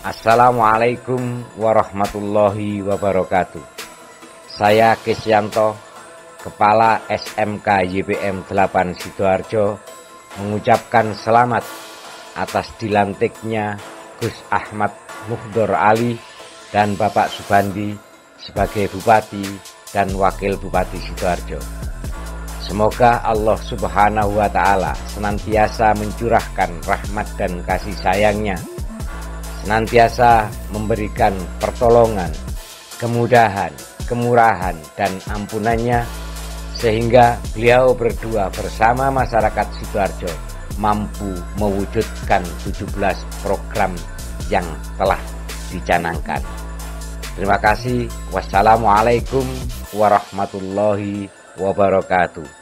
Assalamualaikum warahmatullahi wabarakatuh. Saya Kisyanto, Kepala SMK YPM 8 Sidoarjo, mengucapkan selamat atas dilantiknya Gus Ahmad Muhdor Ali dan Bapak Subandi sebagai Bupati dan Wakil Bupati Sidoarjo. Semoga Allah Subhanahu wa Ta'ala senantiasa mencurahkan rahmat dan kasih sayangnya senantiasa memberikan pertolongan, kemudahan, kemurahan, dan ampunannya sehingga beliau berdua bersama masyarakat Sidoarjo mampu mewujudkan 17 program yang telah dicanangkan. Terima kasih. Wassalamualaikum warahmatullahi wabarakatuh.